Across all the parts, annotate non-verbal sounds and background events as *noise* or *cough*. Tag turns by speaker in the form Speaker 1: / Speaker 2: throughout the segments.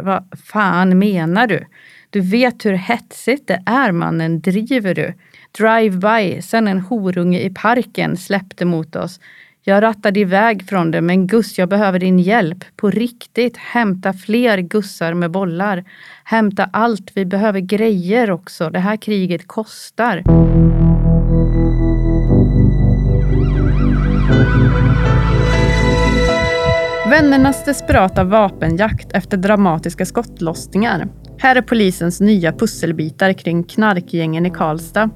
Speaker 1: Vad fan menar du? Du vet hur hetsigt det är mannen, driver du? Drive-by, sen en horunge i parken släppte mot oss. Jag rattade iväg från det, men Gus, jag behöver din hjälp. På riktigt, hämta fler gussar med bollar. Hämta allt, vi behöver grejer också. Det här kriget kostar. Vännernas desperata vapenjakt efter dramatiska skottlossningar. Här är polisens nya pusselbitar kring knarkgängen i Karlstad.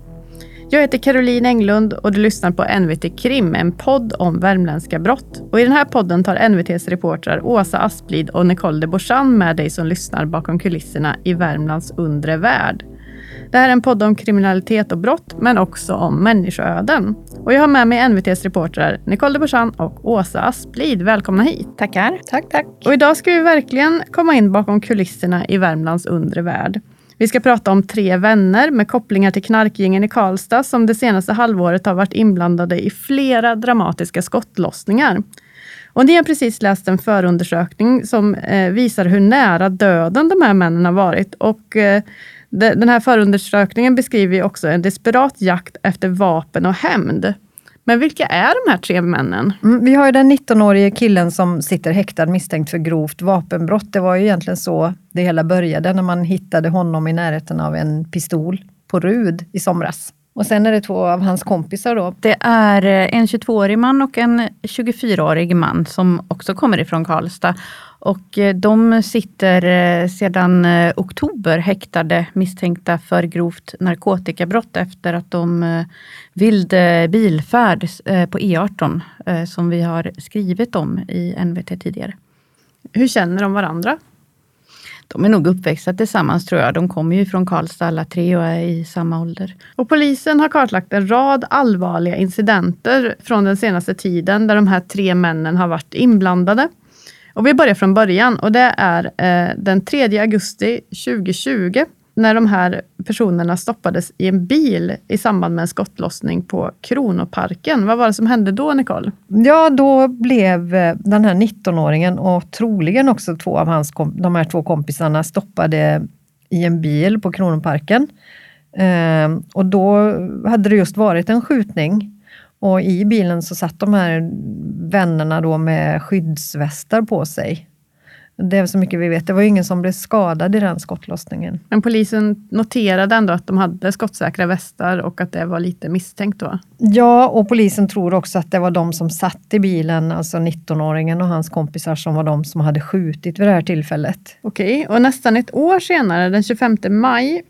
Speaker 1: Jag heter Caroline Englund och du lyssnar på NVT Krim, en podd om värmländska brott. Och I den här podden tar NVTs reportrar Åsa Asplid och Nicole de Borsan med dig som lyssnar bakom kulisserna i Värmlands undre värld. Det här är en podd om kriminalitet och brott, men också om människoöden. Och jag har med mig NVTs reportrar Nicole de Borsan och Åsa Asplid. Välkomna hit!
Speaker 2: Tackar!
Speaker 1: Tack, tack! Och idag ska vi verkligen komma in bakom kulisserna i Värmlands undre värld. Vi ska prata om tre vänner med kopplingar till knarkgängen i Karlstad som det senaste halvåret har varit inblandade i flera dramatiska skottlossningar. Och ni har precis läst en förundersökning som eh, visar hur nära döden de här männen har varit. Och, eh, den här förundersökningen beskriver också en desperat jakt efter vapen och hämnd. Men vilka är de här tre männen?
Speaker 2: Mm, vi har ju den 19-årige killen som sitter häktad misstänkt för grovt vapenbrott. Det var ju egentligen så det hela började när man hittade honom i närheten av en pistol på Rud i somras. Och sen är det två av hans kompisar då.
Speaker 1: Det är eh, en 22-årig man och en 24-årig man som också kommer ifrån Karlstad. Och eh, de sitter eh, sedan oktober häktade misstänkta för grovt narkotikabrott efter att de vilde bilfärd på E18 som vi har skrivit om i NVT tidigare.
Speaker 2: Hur känner de varandra?
Speaker 1: de är nog uppväxta tillsammans tror jag. De kommer ju från Karlstad alla tre och är i samma ålder.
Speaker 2: Och polisen har kartlagt en rad allvarliga incidenter från den senaste tiden där de här tre männen har varit inblandade. Och vi börjar från början och det är eh, den 3 augusti 2020 när de här personerna stoppades i en bil i samband med en skottlossning på Kronoparken. Vad var det som hände då, Nicole?
Speaker 3: Ja, då blev eh, den här 19-åringen och troligen också två av hans, de här två kompisarna stoppade i en bil på Kronoparken. Eh, och då hade det just varit en skjutning. Och i bilen så satt de här vännerna då med skyddsvästar på sig. Det är så mycket vi vet. Det var ingen som blev skadad i den skottlossningen.
Speaker 2: Men polisen noterade ändå att de hade skottsäkra västar och att det var lite misstänkt då?
Speaker 3: Ja, och polisen tror också att det var de som satt i bilen, alltså 19-åringen och hans kompisar, som var de som hade skjutit vid det här tillfället.
Speaker 2: Okej, och nästan ett år senare, den 25 maj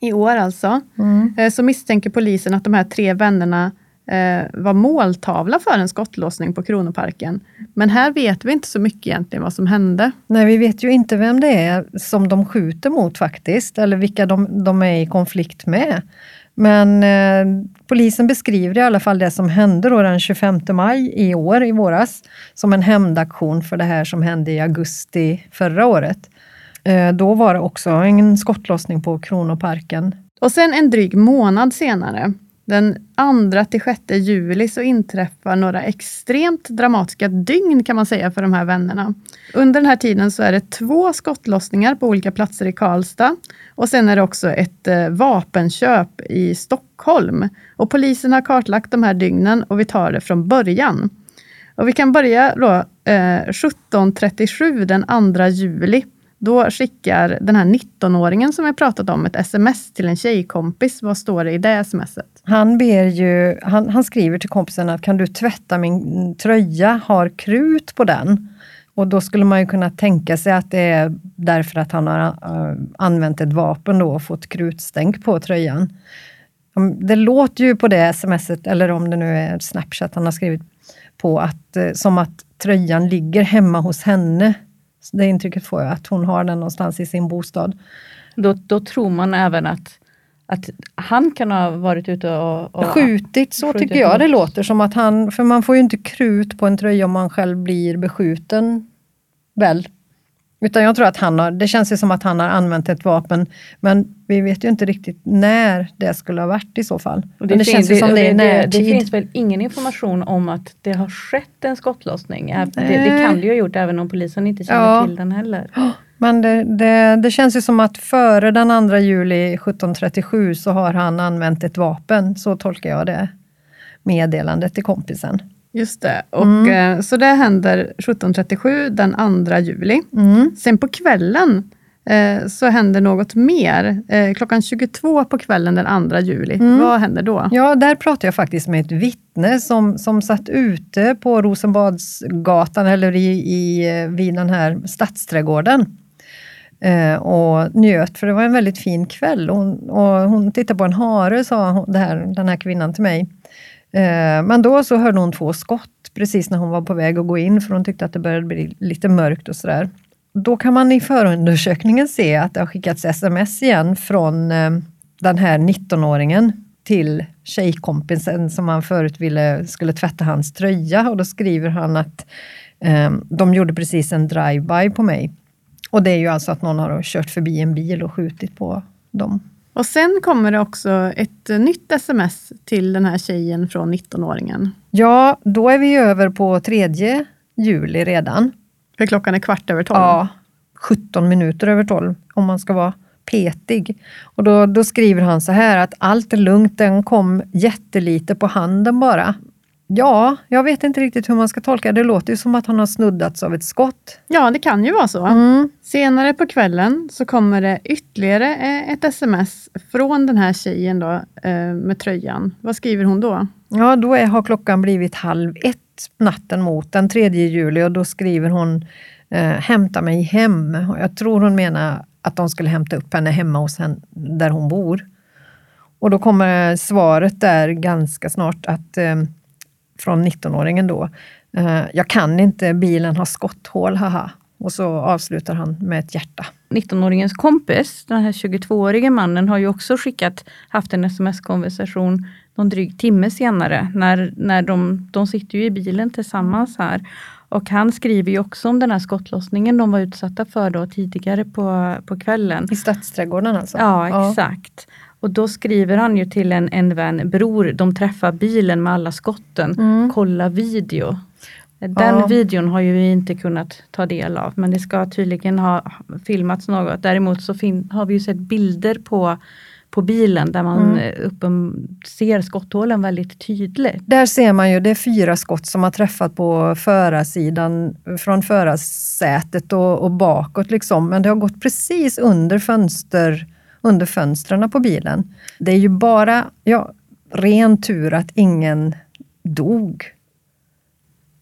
Speaker 2: i år alltså, mm. Eh, så misstänker polisen att de här tre vännerna eh, var måltavla för en skottlossning på Kronoparken. Men här vet vi inte så mycket egentligen vad som hände.
Speaker 3: Nej, vi vet ju inte vem det är som de skjuter mot faktiskt, eller vilka de, de är i konflikt med. Men eh, polisen beskriver i alla fall det som hände då den 25 maj i år, i våras, som en hämndaktion för det här som hände i augusti förra året. Eh, då var det också en skottlossning på Kronoparken.
Speaker 2: Och sen en dryg månad senare den 2 till 6 juli så inträffar några extremt dramatiska dygn kan man säga för de här vännerna. Under den här tiden så är det två skottlossningar på olika platser i Karlstad och sen är det också ett eh, vapenköp i Stockholm. Och polisen har kartlagt de här dygnen och vi tar det från början. Och vi kan börja då eh, 17.37 den 2 juli då skickar den här 19-åringen som jag pratat om ett sms till en tjejkompis. Vad står det i det smset?
Speaker 3: Han, ber ju, han, han skriver till kompisen att kan du tvätta min tröja, har krut på den. Och då skulle man ju kunna tänka sig att det är därför att han har eh, använt ett vapen då och fått krutstänk på tröjan. Det låter ju på det smset, eller om det nu är Snapchat han har skrivit på, att, eh, som att tröjan ligger hemma hos henne det intrycket får jag, att hon har den någonstans i sin bostad.
Speaker 1: Då, då tror man även att, att han kan ha varit ute och, och
Speaker 3: skjutit, så skjutit tycker jag det låter som att han, för man får ju inte krut på en tröja om man själv blir beskjuten. Väl? Utan jag tror att han har, det känns ju som att han har använt ett vapen, men vi vet ju inte riktigt när det skulle ha varit i så fall.
Speaker 1: Och det, det finns, känns som det, är det, det finns väl ingen information om att det har skett en skottlossning? Det, det, kan det ju ha gjort även om polisen inte känner ja. till den heller. *gasps*
Speaker 3: Men det, det, det, känns ju som att före den 2 juli 1737 så har han använt ett vapen, så tolkar jag det meddelandet till kompisen.
Speaker 2: Just det, och, mm. Eh, så det händer 1737 den 2 juli.
Speaker 3: Mm.
Speaker 2: Sen på kvällen eh, så händer något mer. Eh, klockan 22 på kvällen den 2 juli. Mm. Vad händer då?
Speaker 3: Ja, där pratade jag faktiskt med ett vittne som, som satt ute på Rosenbadsgatan eller i, i, vid den här stadsträdgården och njöt, för det var en väldigt fin kväll. Hon, och hon tittade på en hare, sa hon, här, den här kvinnan till mig. Eh, men då så hörde hon två skott precis när hon var på väg att gå in, för hon tyckte att det började bli lite mörkt och sådär. Då kan man i förundersökningen se att det har skickats sms igen från eh, den här 19-åringen till tjejkompisen som han förut ville skulle tvätta hans tröja och då skriver han att eh, de gjorde precis en drive-by på mig. Och det är ju alltså att någon har kört förbi en bil och skjutit på dem.
Speaker 2: Och sen kommer det också ett nytt sms till den här tjejen från 19-åringen.
Speaker 3: Ja, då är vi över på 3 juli redan.
Speaker 2: För klockan är kvart över tolv?
Speaker 3: Ja, 17 minuter över tolv om man ska vara petig. Och då, då skriver han så här att allt är lugnt, den kom jättelite på handen bara. Ja, jag vet inte riktigt hur man ska tolka det. Det låter ju som att han har snuddats av ett skott.
Speaker 2: Ja, det kan ju vara så.
Speaker 3: Mm.
Speaker 2: Senare på kvällen så kommer det ytterligare eh, ett sms från den här tjejen då, eh, med tröjan. Vad skriver hon då?
Speaker 3: Ja, då är, har klockan blivit halv ett natten mot den 3 juli och då skriver hon eh, Hämta mig hem. Och jag tror hon menar att de skulle hämta upp henne hemma hos henne, där hon bor. Och då kommer svaret där ganska snart att från 19-åringen då. Eh, jag kan inte, bilen har skotthål, haha. Och så avslutar han med ett hjärta.
Speaker 1: 19-åringens kompis, den här 22-årige mannen, har ju också skickat, haft en sms-konversation någon dryg timme senare, när, när de, de sitter ju i bilen tillsammans här. Och han skriver ju också om den här skottlossningen de var utsatta för då tidigare på, på kvällen.
Speaker 3: I stadsträdgården alltså?
Speaker 1: Ja, exakt. Ja. Och då skriver han ju till en, en vän, bror, de träffar bilen med alla skotten, mm. kolla video. Den ja. videon har ju vi inte kunnat ta del av, men det ska tydligen ha filmats något. Däremot så har vi ju sett bilder på på bilen där man mm. Eh, uppen, ser skotthålen väldigt tydligt.
Speaker 3: Där ser man ju, det är fyra skott som har träffat på förarsidan från förarsätet och, och bakåt liksom. Men det har gått precis under fönster under fönstren på bilen. Det är ju bara ja, ren tur att ingen dog.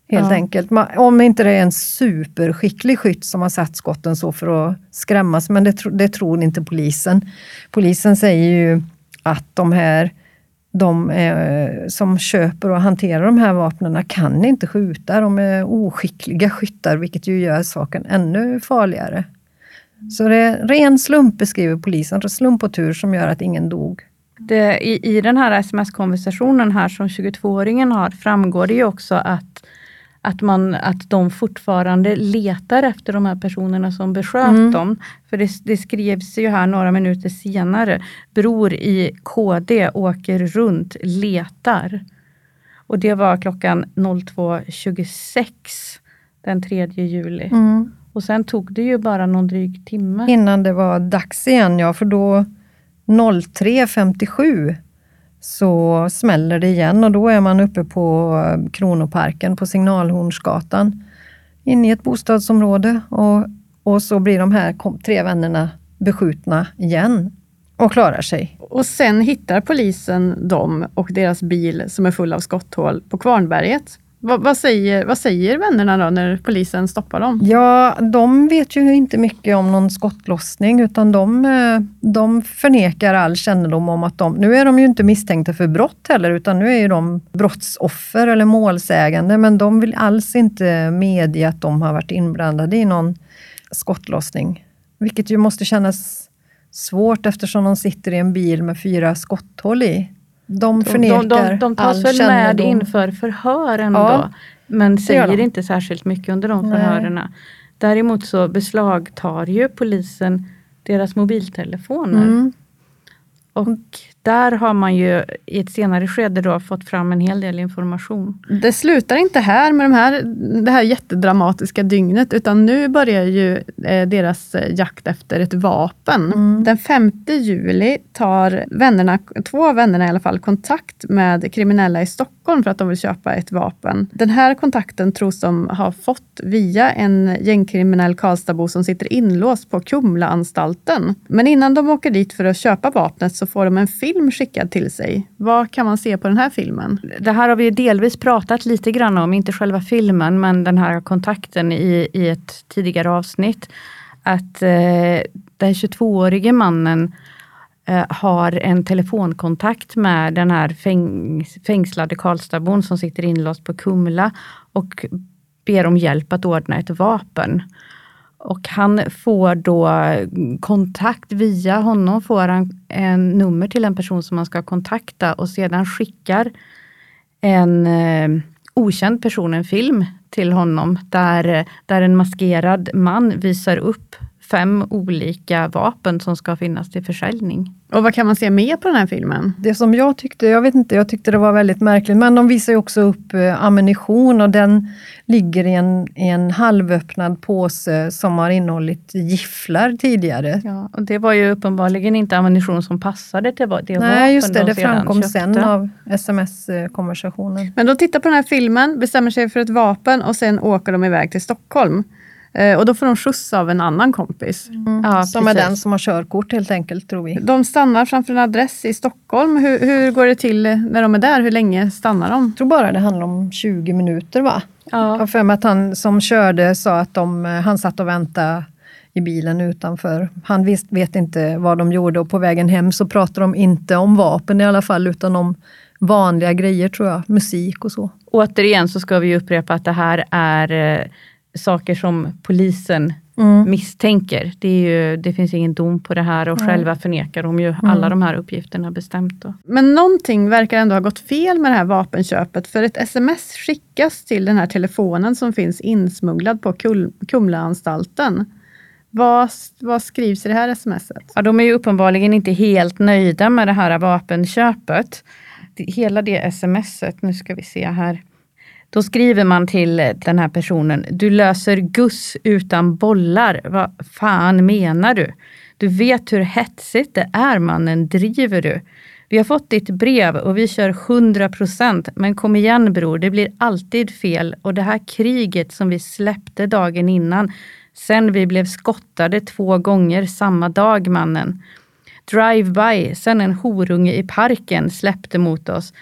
Speaker 3: Helt ja. enkelt. Om inte det är en superskicklig skytt som har satt skotten så för att skrämmas, men det, det tror inte polisen. Polisen säger ju att de här de är, som köper och hanterar de här vapnen kan inte skjuta. De är oskickliga skyttar, vilket ju gör saken ännu farligare. Så det är ren slump, beskriver polisen. Slump och tur som gör att ingen dog.
Speaker 1: Det, i, I den här sms-konversationen här som 22-åringen har framgår det ju också att, att, man, att de fortfarande letar efter de här personerna som besköt mm. dem. För det, det skrevs ju här några minuter senare. Bror i KD åker runt, letar. Och det var klockan 02.26 den 3 juli.
Speaker 3: Mm.
Speaker 1: Och sen tog det ju bara någon dryg timme.
Speaker 3: Innan det var dags igen, ja, för då 03.57 så smäller det igen och då är man uppe på Kronoparken på Signalhornsgatan inne i ett bostadsområde och, och så blir de här tre vännerna beskjutna igen och klarar sig.
Speaker 2: Och sen hittar polisen dem och deras bil som är full av skotthål på Kvarnberget. Vad, vad, säger, vad säger vännerna då när polisen stoppar dem?
Speaker 3: Ja, de vet ju inte mycket om någon skottlossning utan de, eh, de förnekar all kännedom om att de... Nu är de ju inte misstänkta för brott heller utan nu är ju de brottsoffer eller målsägande men de vill alls inte medge att de har varit inblandade i någon skottlossning. Vilket ju måste kännas svårt eftersom de sitter i en bil med fyra skotthål i. De förnekar
Speaker 1: de, de, de tas väl kännedom. med inför förhör ändå, ja, men säger inte särskilt mycket under de förhören. Däremot så beslagtar ju polisen deras mobiltelefoner.
Speaker 3: Mm.
Speaker 1: Och där har man ju i ett senare skede då fått fram en hel del information.
Speaker 2: Det slutar inte här med de här, det här jättedramatiska dygnet, utan nu börjar ju eh, deras eh, jakt efter ett vapen. Mm. Den 5 juli tar vännerna, två av vännerna i alla fall, kontakt med kriminella i Stockholm för att de vill köpa ett vapen. Den här kontakten tros de ha fått via en gängkriminell Karlstadbo som sitter inlåst på Kumlaanstalten. Men innan de åker dit för att köpa vapnet så får de en film film skickad till sig. Vad kan man se på den här filmen?
Speaker 1: Det här har vi delvis pratat lite grann om, inte själva filmen, men den här kontakten i, i ett tidigare avsnitt. Att eh, den 22-årige mannen eh, har en telefonkontakt med den här fäng, fängslade Karlstadbon som sitter inlåst på Kumla och ber om hjälp att ordna ett vapen. Och han får då kontakt, via honom får han en nummer till en person som man ska kontakta och sedan skickar en eh, okänd person en film till honom där, eh, där en maskerad man visar upp fem olika vapen som ska finnas till försäljning.
Speaker 2: Och vad kan man se mer på den här filmen?
Speaker 3: Det som jag tyckte, jag vet inte, jag tyckte det var väldigt märkligt, men de visar också upp eh, ammunition och den ligger i en, i en halvöppnad påse som har innehållit gifflar tidigare.
Speaker 1: Ja, och det var ju uppenbarligen inte ammunition som passade till det
Speaker 3: Nej, just det, det framkom sen av sms-konversationen.
Speaker 2: Men de tittar på den här filmen, bestämmer sig för ett vapen och sen åker de iväg till Stockholm. Eh, och då får de skjuts av en annan kompis.
Speaker 3: Mm. Ja, som precis. är den som har körkort helt enkelt, tror vi.
Speaker 2: De stannar framför en adress i Stockholm. Hur, hur går det till när de är där? Hur länge stannar de?
Speaker 3: Jag tror bara det handlar om 20 minuter va? Ja. Jag för mig att han som körde sa att de, han satt och väntade i bilen utanför. Han visst, vet inte vad de gjorde och på vägen hem så pratade de inte om vapen i alla fall, utan om vanliga grejer tror jag, musik och så.
Speaker 1: Återigen så ska vi upprepa att det här är eh, saker som polisen mm. misstänker. Det, ju, det finns ingen dom på det här och mm. själva förnekar de ju mm. alla de här uppgifterna bestämt. Då.
Speaker 2: Men någonting verkar ändå ha gått fel med det här vapenköpet, för ett sms skickas till den här telefonen som finns insmugglad på Kumlaanstalten. Vad, vad skrivs i det här smset?
Speaker 1: Ja, de är ju uppenbarligen inte helt nöjda med det här vapenköpet. Hela det smset, nu ska vi se här. Då skriver man till den här personen, du löser guss utan bollar. Vad fan menar du? Du vet hur hetsigt det är mannen, driver du? Vi har fått ditt brev och vi kör 100 procent, men kom igen bror, det blir alltid fel och det här kriget som vi släppte dagen innan, sen vi blev skottade två gånger samma dag mannen. Drive-by, sen en horunge i parken släppte mot oss.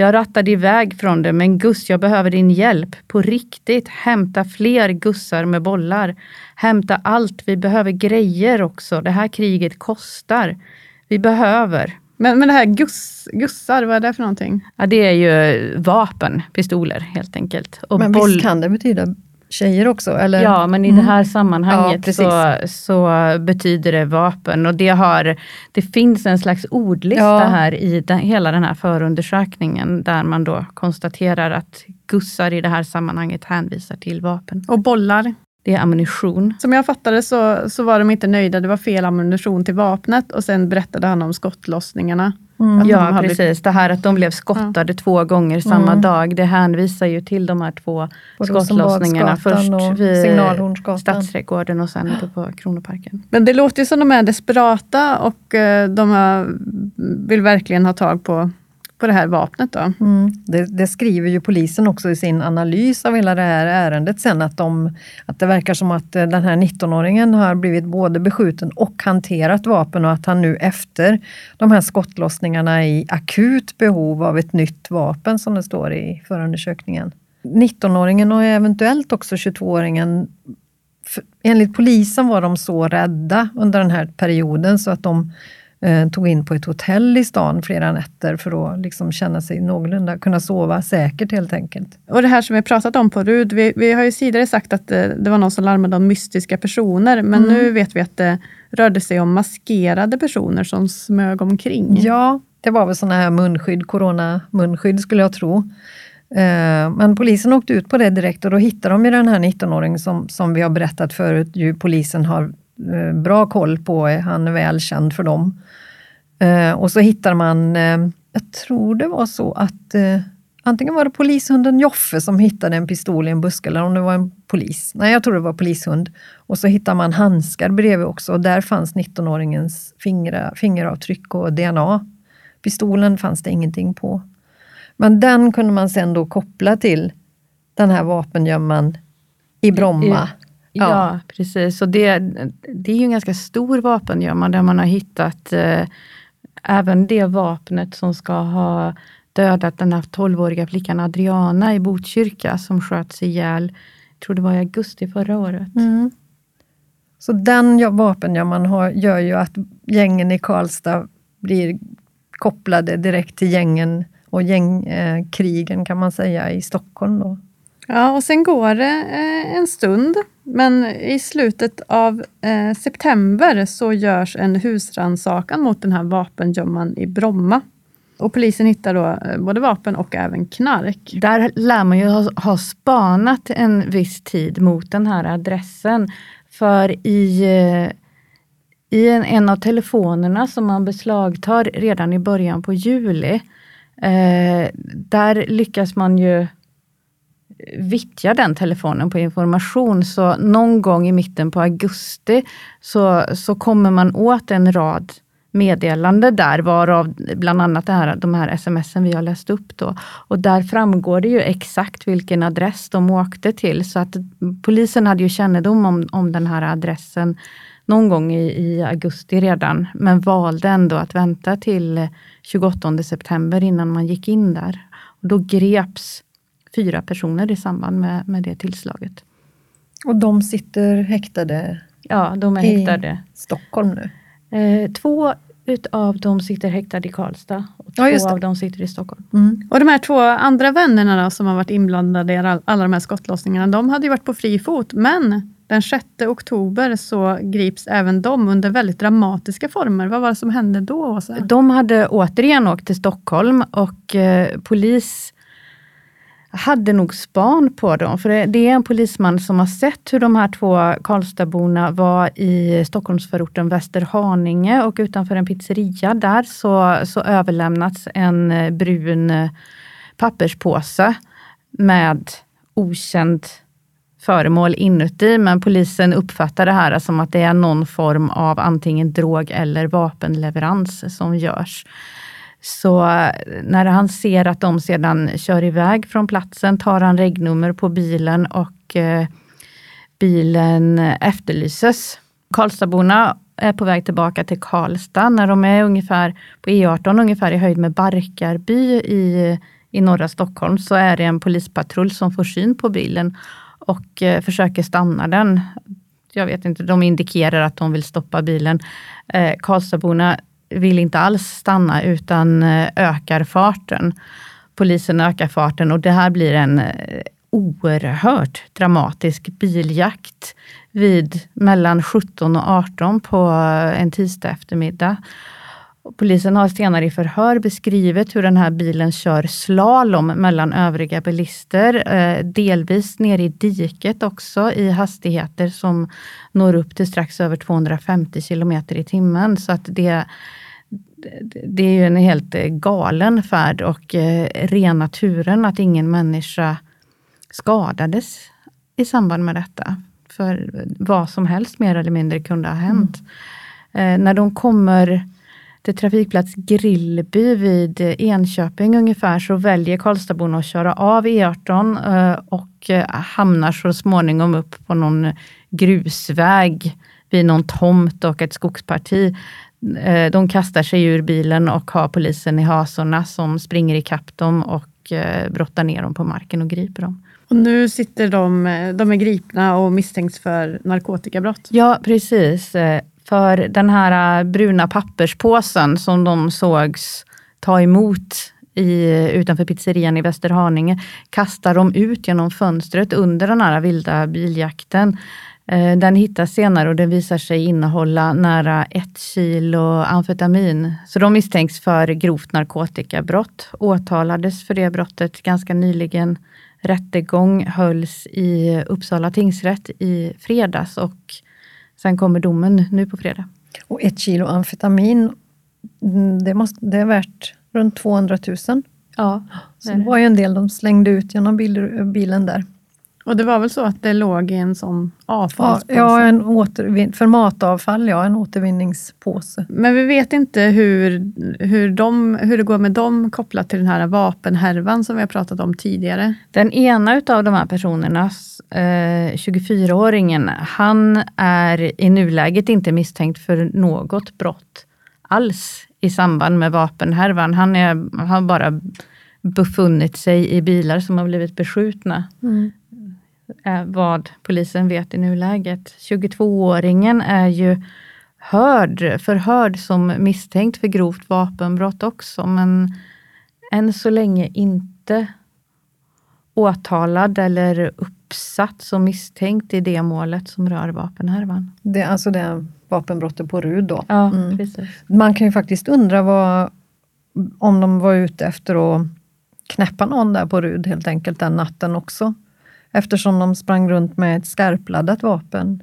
Speaker 1: Jag rattade iväg från det, men Gus, jag behöver din hjälp. På riktigt, hämta fler gussar med bollar. Hämta allt, vi behöver grejer också. Det här kriget kostar. Vi behöver.
Speaker 2: Men, men det här guss, gussar, vad är det för någonting?
Speaker 1: Ja, det är ju vapen, pistoler helt enkelt.
Speaker 3: Och men boll... visst kan det betyda tjejer också? Eller?
Speaker 1: Ja, men i mm. det här sammanhanget ja, så, så betyder det vapen. Och det, har, det finns en slags ordlista ja. här i den, hela den här förundersökningen, där man då konstaterar att gussar i det här sammanhanget hänvisar till vapen.
Speaker 2: Och bollar?
Speaker 1: Det är ammunition.
Speaker 2: Som jag fattade så, så var de inte nöjda. Det var fel ammunition till vapnet och sen berättade han om skottlossningarna.
Speaker 1: Mm. Ja, de precis. Det här att de blev skottade ja. två gånger samma mm. dag, det hänvisar ju till de här två på skottlossningarna. Först vid Stadsträdgården och sen på Kronoparken.
Speaker 2: Men det låter ju som de är desperata och eh, de vill verkligen ha tag på på det här vapnet. Då.
Speaker 3: Mm. Det, det, skriver ju polisen också i sin analys av hela det här ärendet sen, att, de, att det verkar som att eh, den här 19-åringen har blivit både beskjuten och hanterat vapen och att han nu efter de här skottlossningarna är i akut behov av ett nytt vapen, som det står i förundersökningen. 19-åringen och eventuellt också 22-åringen Enligt polisen var de så rädda under den här perioden så att de tog in på ett hotell i stan flera nätter för att liksom känna sig någorlunda, kunna sova säkert helt enkelt.
Speaker 2: Och det här som vi pratat om på RUD, vi, vi har ju tidigare sagt att det, eh, det, var någon som larmade om mystiska personer, men mm. nu vet vi att det rörde sig om maskerade personer som smög omkring.
Speaker 3: Ja, det var väl sådana här munskydd, corona-munskydd skulle jag tro. Eh, men polisen åkte ut på det direkt och då hittade de ju den här 19-åringen som, som vi har berättat förut, ju polisen har Eh, Eh, bra koll på, han är väl känd för dem. Eh, och så hittar man, eh, jag tror det var så att antingen var det polishunden Joffe som hittade en pistol i en buske eller om det var en polis. Nej, jag tror det var polishund. Och så hittar man handskar bredvid också och där fanns 19-åringens fingeravtryck och DNA. Pistolen fanns det ingenting på. Men den kunde man sen då koppla till den här vapengömman i Bromma.
Speaker 1: Ja, ja precis. Och det, det är ju en ganska stor vapengömma där man har hittat eh, även det vapnet som ska ha dödat den här 12-åriga flickan Adriana i Botkyrka som sköts ihjäl, jag tror det var i augusti förra året. Mm.
Speaker 3: Så den vapengömman har, gör ju att gängen i Karlstad blir kopplade direkt till gängen och gängkrigen eh, kan man säga i Stockholm. Då.
Speaker 2: Ja, och sen går det eh, en stund, men i slutet av eh, september så görs en husrannsakan mot den här vapengömman i Bromma. Och polisen hittar då eh, både vapen och även knark.
Speaker 1: Där lär man ju ha, ha spanat en viss tid mot den här adressen. För i, eh, i en, en av telefonerna som man beslagtar redan i början på juli, eh, där lyckas man ju vittjar den telefonen på information. Så någon gång i mitten på augusti så, så kommer man åt en rad meddelande där, varav bland annat det här, de här smsen vi har läst upp. Då. Och där framgår det ju exakt vilken adress de åkte till. Så att polisen hade ju kännedom om, om den här adressen någon gång i, i augusti redan, men valde ändå att vänta till 28 september innan man gick in där. Och då greps fyra personer i samband med, med det tillslaget.
Speaker 3: Och de sitter häktade
Speaker 1: Ja, de är häktade. I
Speaker 3: Stockholm nu?
Speaker 1: Eh, två utav dem sitter häktade i Karlstad och två ja, av dem sitter i Stockholm.
Speaker 2: Mm. Och de här två andra vännerna då, som har varit inblandade i alla de här skottlossningarna, de hade ju varit på fri fot, men den 6 oktober så grips även de under väldigt dramatiska former. Vad var det som hände då, Åsa?
Speaker 1: De hade återigen åkt till Stockholm och eh, polis hade nog span på dem. För det, det, är en polisman som har sett hur de här två Karlstadborna var i Stockholmsförorten Västerhaninge och utanför en pizzeria där så, så överlämnats en eh, brun eh, papperspåse med okänd föremål inuti, men polisen uppfattar det här som att det är någon form av antingen drog eller vapenleverans som görs. Så när han ser att de sedan kör iväg från platsen tar han regnummer på bilen och eh, bilen efterlyses. Karlstadborna är på väg tillbaka till Karlstad när de är ungefär på E18, ungefär i höjd med Barkarby i, i norra Stockholm, så är det en polispatrull som får syn på bilen och eh, försöker stanna den. Jag vet inte, de indikerar att de vill stoppa bilen. Eh, Karlstadborna vill inte alls stanna utan eh, ökar farten. Polisen ökar farten och det här blir en eh, oerhört dramatisk biljakt vid mellan 17 och 18 på eh, en tisdag eftermiddag. Polisen har senare i förhör beskrivit hur den här bilen kör slalom mellan övriga bilister, delvis ner i diket också i hastigheter som når upp till strax över 250 kilometer i timmen. Så att det det är ju en helt eh, galen färd och eh, rena turen att ingen människa skadades i samband med detta. För vad som helst mer eller mindre kunde ha hänt. Mm. Eh, när de kommer till trafikplats Grillby vid Enköping ungefär så väljer Karlstadborna att köra av E18 eh, och eh, hamnar så småningom upp på någon grusväg vid någon tomt och ett skogsparti Eh, de kastar sig ur bilen och har polisen i hasorna som springer ikapp dem och brottar ner dem på marken och griper dem.
Speaker 2: Och nu sitter de, de är gripna och misstänks för narkotikabrott?
Speaker 1: Ja, precis. För den här äh, bruna papperspåsen som de sågs ta emot i, utanför pizzerian i Västerhaninge kastar de ut genom fönstret under den här vilda biljakten. Äh, den hittas senare och den visar sig innehålla nära ett kilo amfetamin. Så de misstänks för grovt narkotikabrott. Åtalades för det brottet ganska nyligen. Rättegång hölls i Uppsala tingsrätt i fredags och sen kommer domen nu på fredag.
Speaker 3: Och ett kilo amfetamin Mm, Det, måste, det är värt runt 200 000. Så
Speaker 1: Ja,
Speaker 3: det var ju en del de slängde ut genom bil, bilen där.
Speaker 2: Och det var väl så att det låg i en sån avfallspåse?
Speaker 3: ja en återvin- för matavfall, ja, en återvinningspåse.
Speaker 2: Men vi vet inte hur, hur, de, hur det går med dem kopplat till den här vapenhärvan som vi har pratat om tidigare.
Speaker 1: Den ena utav de här personerna, eh, 24-åringen, han är i nuläget inte misstänkt för något brott alls i samband med vapenhärvan. Han är, har bara befunnit sig i bilar som har blivit beskjutna. är vad polisen vet i nuläget. 22-åringen är ju hörd, förhörd som misstänkt för grovt vapenbrott också, men än så länge inte åtalad eller uppsatt som misstänkt i det målet som rör vapenhärvan.
Speaker 3: Det, alltså det vapenbrottet på Rud då.
Speaker 1: Ja,
Speaker 3: Mm.
Speaker 1: precis.
Speaker 3: Man kan ju faktiskt undra vad, om de var ute efter att knäppa någon där på Rud helt enkelt den natten också. Eftersom de sprang runt med ett skarpladdat vapen.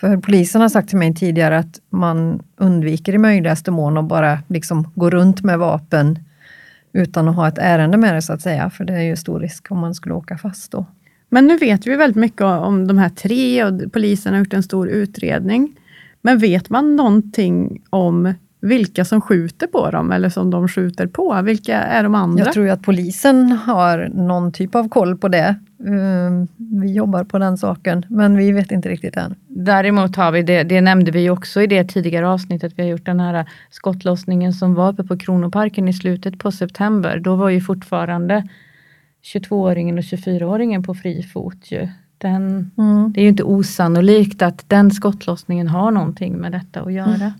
Speaker 3: För polisen har sagt till mig tidigare att man undviker i möjligaste mån att bara liksom gå runt med vapen utan att ha ett ärende med det så att säga. För det är ju stor risk om man skulle åka fast då.
Speaker 2: Men nu vet vi väldigt mycket om de här tre och polisen har gjort en stor utredning. Men vet man någonting om vilka som skjuter på dem eller som de skjuter på? Vilka är de andra?
Speaker 3: Jag tror ju att polisen har någon typ av koll på det. Um, Vi jobbar på den saken, men vi vet inte riktigt än.
Speaker 1: Däremot har vi det, det nämnde vi också i det tidigare avsnittet, vi har gjort den här skottlossningen som var uppe på Kronoparken i slutet på september. Då var ju fortfarande 22-åringen och 24-åringen på fri fot. Ju. Den,
Speaker 3: Mm.
Speaker 1: det är ju inte osannolikt att den skottlossningen har någonting med detta att göra.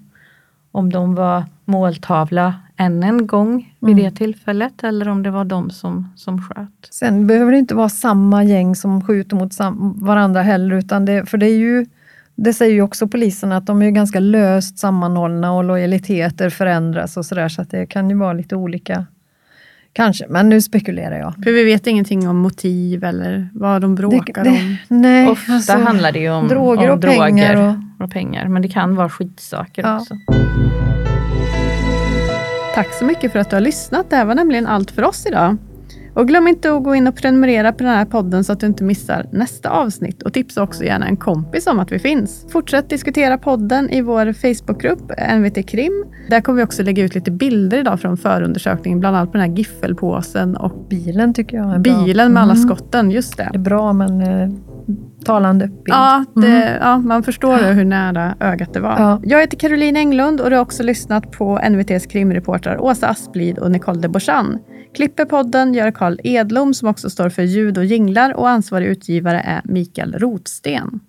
Speaker 1: Om de var måltavla än en gång vid det tillfället eller om det var de som, som sköt.
Speaker 3: Sen behöver det inte vara samma gäng som skjuter mot varandra heller, utan det, för det är ju det säger ju också polisen att de är ganska löst sammanhållna och lojaliteter förändras och sådär, så att det kan ju vara lite olika. Kanske, men nu spekulerar jag.
Speaker 2: För vi vet ingenting om motiv eller vad de bråkar
Speaker 3: Det-
Speaker 2: om. *laughs*
Speaker 3: Nej,
Speaker 1: Ofta
Speaker 3: alltså,
Speaker 1: handlar det ju om
Speaker 3: droger
Speaker 1: om
Speaker 3: och pengar
Speaker 1: droger
Speaker 3: och-
Speaker 1: och pengar, men det kan vara skitsaker
Speaker 3: Ja.
Speaker 1: också.
Speaker 2: Tack så mycket för att du har lyssnat. Det här var nämligen allt för oss idag. Och glöm inte att gå in och prenumerera på den här podden så att du inte missar nästa avsnitt. Och tipsa också gärna en kompis om att vi finns. Fortsätt diskutera podden i vår Facebookgrupp NVT Krim. Där kommer vi också lägga ut lite bilder idag från förundersökningen, bland annat på den här giffelpåsen och
Speaker 3: bilen tycker jag är bra.
Speaker 2: bilen med alla
Speaker 3: Mm.
Speaker 2: skotten. Just det.
Speaker 3: Det är bra, men eh, talande bild.
Speaker 2: Ja, det, ja, man förstår hur nära ögat det var.
Speaker 3: Ja.
Speaker 2: Jag heter Caroline Englund och du har också lyssnat på NVTs krimreportrar Åsa Asplid och Nicole de Borsan. Klipper podden gör Karl Edlom som också står för ljud och jinglar och ansvarig utgivare är Mikael Rotsten.